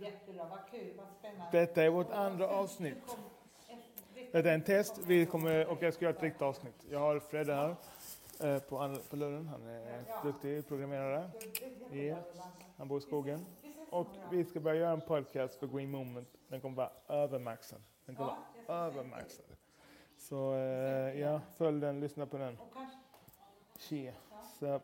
Jättebra, vad kul, vad spännande. Detta är vårt andra avsnitt. Detta är en test. Vi kommer, och jag ska göra ett riktigt avsnitt. Jag har Fredde här eh, på, på luren. Han är duktig programmerare. Yeah. Han bor i skogen. Och vi ska börja göra en podcast för Green Moment. Den kommer vara övermaxad. Den kommer vara övermaxad. Så eh, ja, följ den, lyssna på den. Tje. Så